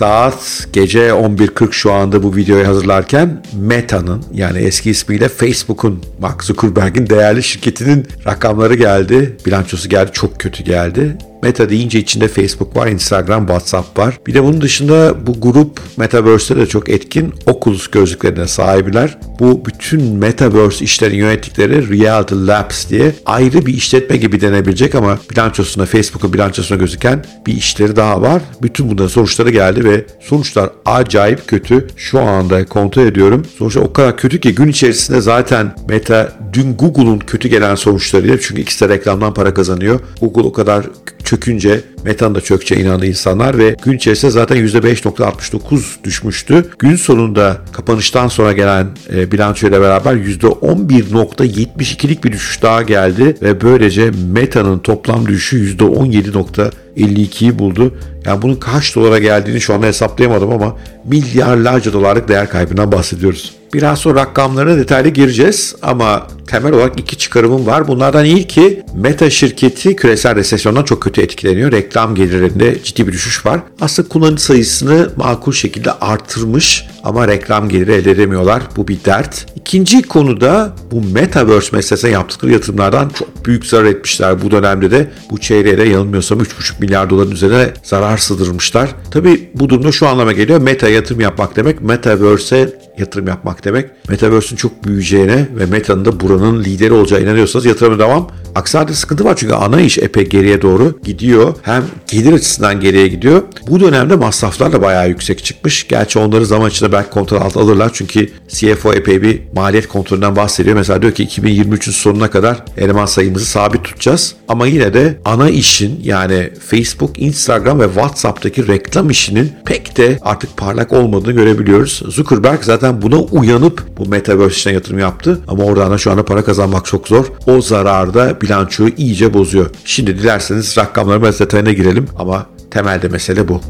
Saat gece 11.40 şu anda bu videoyu hazırlarken Meta'nın yani eski ismiyle Facebook'un Mark Zuckerberg'in değerli şirketinin rakamları geldi. Bilançosu geldi. Çok kötü geldi. Meta deyince içinde Facebook var, Instagram, WhatsApp var. Bir de bunun dışında bu grup Metaverse'de de çok etkin. Oculus gözlüklerine sahibiler. Bu bütün Metaverse işlerini yönettikleri Reality Labs diye ayrı bir işletme gibi denebilecek ama bilançosuna, Facebook'un bilançosuna gözüken bir işleri daha var. Bütün bunların sonuçları geldi ve sonuçlar acayip kötü. Şu anda kontrol ediyorum. Sonuçlar o kadar kötü ki gün içerisinde zaten Meta dün Google'un kötü gelen sonuçlarıyla çünkü ikisi de reklamdan para kazanıyor. Google o kadar çökünce metan da çökçe inandı insanlar ve gün içerisinde zaten %5.69 düşmüştü. Gün sonunda kapanıştan sonra gelen e, bilançoyla beraber %11.72'lik bir düşüş daha geldi ve böylece metanın toplam düşüşü %17.52'yi buldu. Yani bunun kaç dolara geldiğini şu anda hesaplayamadım ama milyarlarca dolarlık değer kaybından bahsediyoruz. Biraz sonra rakamlara detaylı gireceğiz ama temel olarak iki çıkarımım var. Bunlardan ilki Meta şirketi küresel resesyondan çok kötü etkileniyor. Reklam gelirlerinde ciddi bir düşüş var. Aslında kullanıcı sayısını makul şekilde artırmış ama reklam geliri elde edemiyorlar. Bu bir dert. İkinci konuda bu Metaverse meselesine yaptıkları yatırımlardan çok büyük zarar etmişler. Bu dönemde de bu çeyreğe de yanılmıyorsam 3,5 milyar doların üzerine zarar sızdırmışlar. Tabi bu durumda şu anlama geliyor. Meta yatırım yapmak demek Metaverse'e yatırım yapmak demek. Metaverse'ün çok büyüyeceğine ve Meta'nın da buranın lideri olacağına inanıyorsanız yatırıma devam. Aksi sıkıntı var çünkü ana iş epey geriye doğru gidiyor. Hem gelir açısından geriye gidiyor. Bu dönemde masraflar da bayağı yüksek çıkmış. Gerçi onları zaman içinde belki kontrol altına alırlar. Çünkü CFO epey bir maliyet kontrolünden bahsediyor. Mesela diyor ki 2023'ün sonuna kadar eleman sayımızı sabit tutacağız. Ama yine de ana işin yani Facebook, Instagram ve WhatsApp'taki reklam işinin pek de artık parlak olmadığını görebiliyoruz. Zuckerberg zaten buna uyanıp bu Metaverse işine yatırım yaptı. Ama oradan da şu anda para kazanmak çok zor. O zararda bilançoyu iyice bozuyor. Şimdi dilerseniz rakamları biraz detayına girelim ama temelde mesele bu.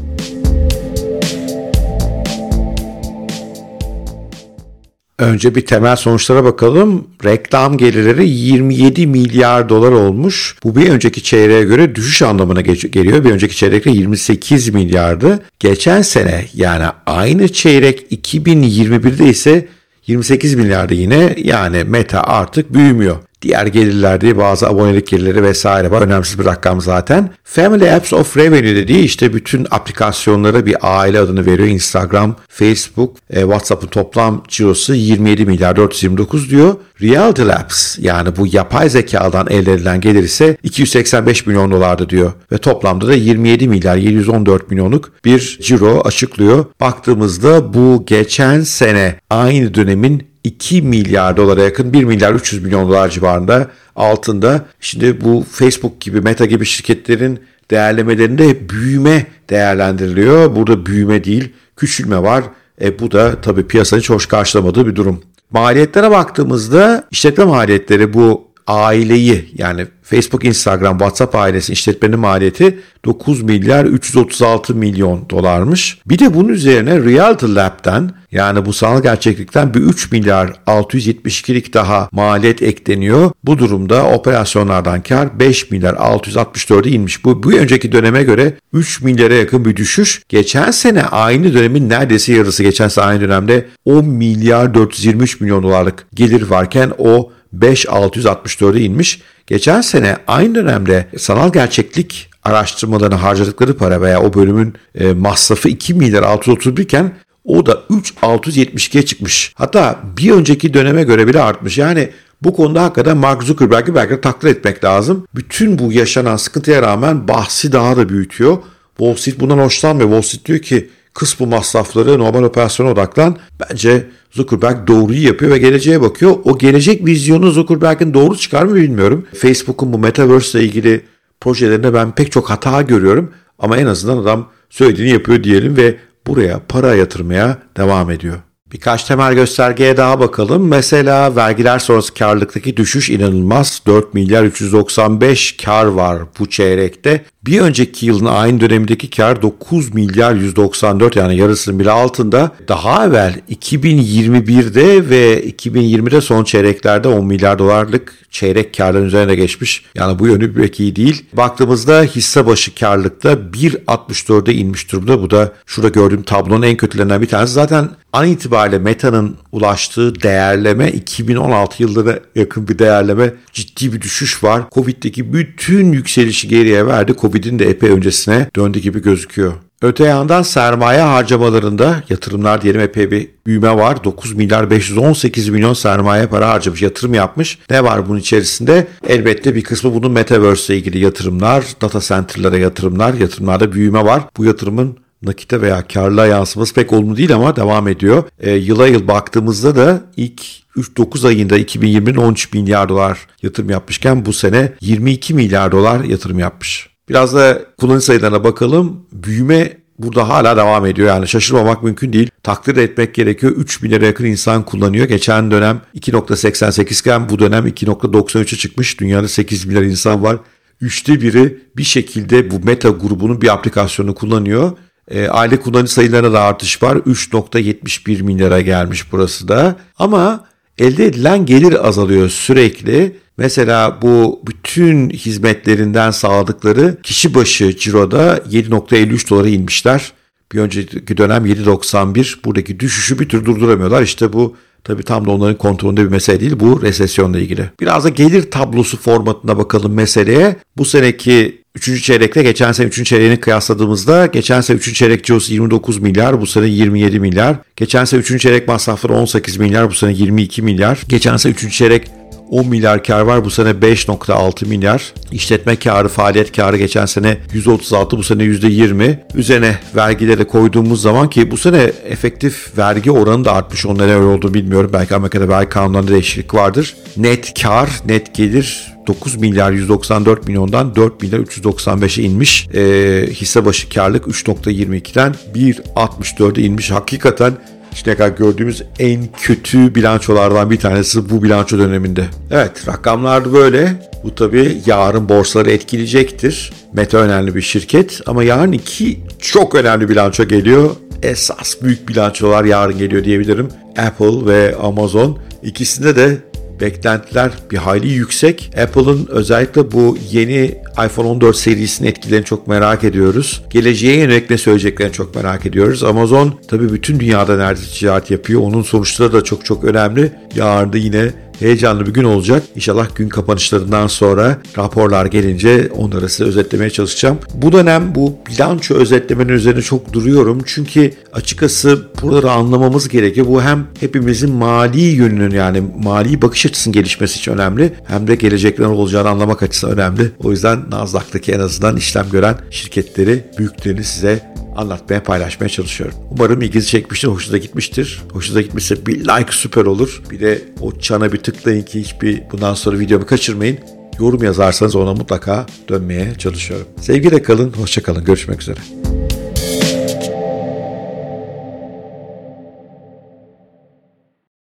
Önce bir temel sonuçlara bakalım. Reklam gelirleri 27 milyar dolar olmuş. Bu bir önceki çeyreğe göre düşüş anlamına geliyor. Bir önceki çeyrekte 28 milyardı. Geçen sene yani aynı çeyrek 2021'de ise 28 milyardı yine. Yani Meta artık büyümüyor. Diğer gelirlerde bazı abonelik gelirleri vesaire var. Önemsiz bir rakam zaten. Family Apps of Revenue dediği işte bütün aplikasyonlara bir aile adını veriyor. Instagram, Facebook, e, WhatsApp'ın toplam cirosu 27 milyar 429 diyor. Reality Labs yani bu yapay zekadan elde edilen gelir ise 285 milyon dolardı diyor. Ve toplamda da 27 milyar 714 milyonluk bir ciro açıklıyor. Baktığımızda bu geçen sene aynı dönemin 2 milyar dolara yakın 1 milyar 300 milyon dolar civarında altında. Şimdi bu Facebook gibi Meta gibi şirketlerin değerlemelerinde büyüme değerlendiriliyor. Burada büyüme değil küçülme var. E bu da tabii piyasanın hiç hoş karşılamadığı bir durum. Maliyetlere baktığımızda işletme maliyetleri bu aileyi yani Facebook, Instagram, WhatsApp ailesi işletmenin maliyeti 9 milyar 336 milyon dolarmış. Bir de bunun üzerine Reality Lab'den yani bu sanal gerçeklikten bir 3 milyar 672'lik daha maliyet ekleniyor. Bu durumda operasyonlardan kar 5 milyar 664'e inmiş. Bu bir önceki döneme göre 3 milyara yakın bir düşüş. Geçen sene aynı dönemin neredeyse yarısı geçen sene aynı dönemde 10 milyar 423 milyon dolarlık gelir varken o 5.664'e inmiş. Geçen sene aynı dönemde sanal gerçeklik araştırmalarına harcadıkları para veya o bölümün e, masrafı 2 milyar 631 iken o da 3.672'ye çıkmış. Hatta bir önceki döneme göre bile artmış. Yani bu konuda hakikaten Mark Zuckerberg'i belki takdir etmek lazım. Bütün bu yaşanan sıkıntıya rağmen bahsi daha da büyütüyor. Wall Street bundan hoşlanmıyor. Wall Street diyor ki kıs bu masrafları normal operasyona odaklan. Bence Zuckerberg doğruyu yapıyor ve geleceğe bakıyor. O gelecek vizyonu Zuckerberg'in doğru çıkar mı bilmiyorum. Facebook'un bu Metaverse ile ilgili projelerinde ben pek çok hata görüyorum. Ama en azından adam söylediğini yapıyor diyelim ve buraya para yatırmaya devam ediyor. Birkaç temel göstergeye daha bakalım. Mesela vergiler sonrası karlılıktaki düşüş inanılmaz. 4 milyar 395 kar var bu çeyrekte. Bir önceki yılın aynı dönemindeki kar 9 milyar 194 yani yarısının bile altında. Daha evvel 2021'de ve 2020'de son çeyreklerde 10 milyar dolarlık çeyrek karların üzerine geçmiş. Yani bu yönü pek iyi değil. Baktığımızda hisse başı karlılıkta 1.64'e inmiş durumda. Bu da şurada gördüğüm tablonun en kötülerinden bir tanesi. Zaten an itibariyle Meta'nın ulaştığı değerleme 2016 yıllara yakın bir değerleme ciddi bir düşüş var. Covid'deki bütün yükselişi geriye verdi. Covid'in de epey öncesine döndü gibi gözüküyor. Öte yandan sermaye harcamalarında yatırımlar diyelim epey bir büyüme var. 9 milyar 518 milyon sermaye para harcamış, yatırım yapmış. Ne var bunun içerisinde? Elbette bir kısmı bunun Metaverse ile ilgili yatırımlar, data center'lara yatırımlar, yatırımlarda büyüme var. Bu yatırımın nakite veya karla yansıması pek olumlu değil ama devam ediyor. E, yıla yıl baktığımızda da ilk 3-9 ayında 2020'nin 13 milyar dolar yatırım yapmışken bu sene 22 milyar dolar yatırım yapmış. Biraz da kullanıcı sayılarına bakalım. Büyüme burada hala devam ediyor. Yani şaşırmamak mümkün değil. Takdir etmek gerekiyor. 3 milyara yakın insan kullanıyor. Geçen dönem 2.88 iken bu dönem 2.93'e çıkmış. Dünyada 8 milyar insan var. Üçte biri bir şekilde bu meta grubunun bir aplikasyonu kullanıyor. E, aile kullanıcı sayılarına da artış var. 3.71 milyara gelmiş burası da. Ama elde edilen gelir azalıyor sürekli. Mesela bu bütün hizmetlerinden sağladıkları kişi başı ciroda 7.53 dolara inmişler. Bir önceki dönem 7.91. Buradaki düşüşü bir tür durduramıyorlar. İşte bu Tabii tam da onların kontrolünde bir mesele değil. Bu resesyonla ilgili. Biraz da gelir tablosu formatına bakalım meseleye. Bu seneki 3. çeyrekle geçen sene 3. çeyreğini kıyasladığımızda geçen sene 3. çeyrek cirosu 29 milyar, bu sene 27 milyar. Geçen sene 3. çeyrek masrafları 18 milyar, bu sene 22 milyar. Geçen sene 3. çeyrek 10 milyar kar var. Bu sene 5.6 milyar. İşletme karı, faaliyet karı geçen sene 136, bu sene %20. Üzerine vergileri koyduğumuz zaman ki bu sene efektif vergi oranı da artmış. Onun öyle olduğunu bilmiyorum. Belki Amerika'da vergi kanunlarında değişiklik vardır. Net kar, net gelir 9 milyar 194 milyondan 4 milyar 395'e inmiş. E, hisse başı karlık 3.22'den 1.64'e inmiş. Hakikaten şimdiye kadar gördüğümüz en kötü bilançolardan bir tanesi bu bilanço döneminde. Evet rakamlar böyle. Bu tabii yarın borsaları etkileyecektir. Meta önemli bir şirket ama yarın iki çok önemli bilanço geliyor. Esas büyük bilançolar yarın geliyor diyebilirim. Apple ve Amazon. İkisinde de beklentiler bir hayli yüksek. Apple'ın özellikle bu yeni iPhone 14 serisinin etkilerini çok merak ediyoruz. Geleceğe yönelik ne söyleyeceklerini çok merak ediyoruz. Amazon tabii bütün dünyada neredeyse ticaret yapıyor. Onun sonuçları da çok çok önemli. Yarın da yine heyecanlı bir gün olacak. İnşallah gün kapanışlarından sonra raporlar gelince onları size özetlemeye çalışacağım. Bu dönem bu bilanço özetlemenin üzerine çok duruyorum. Çünkü açıkçası buraları anlamamız gerekiyor. Bu hem hepimizin mali yönünün yani mali bakış açısının gelişmesi için önemli. Hem de gelecekler olacağını anlamak açısından önemli. O yüzden Nasdaq'taki en azından işlem gören şirketleri, büyüklerini size anlatmaya, paylaşmaya çalışıyorum. Umarım ilginizi çekmiştir, hoşunuza gitmiştir. Hoşunuza gitmişse bir like süper olur. Bir de o çana bir tıklayın ki hiçbir bundan sonra videomu kaçırmayın. Yorum yazarsanız ona mutlaka dönmeye çalışıyorum. Sevgiyle kalın, hoşça kalın. Görüşmek üzere.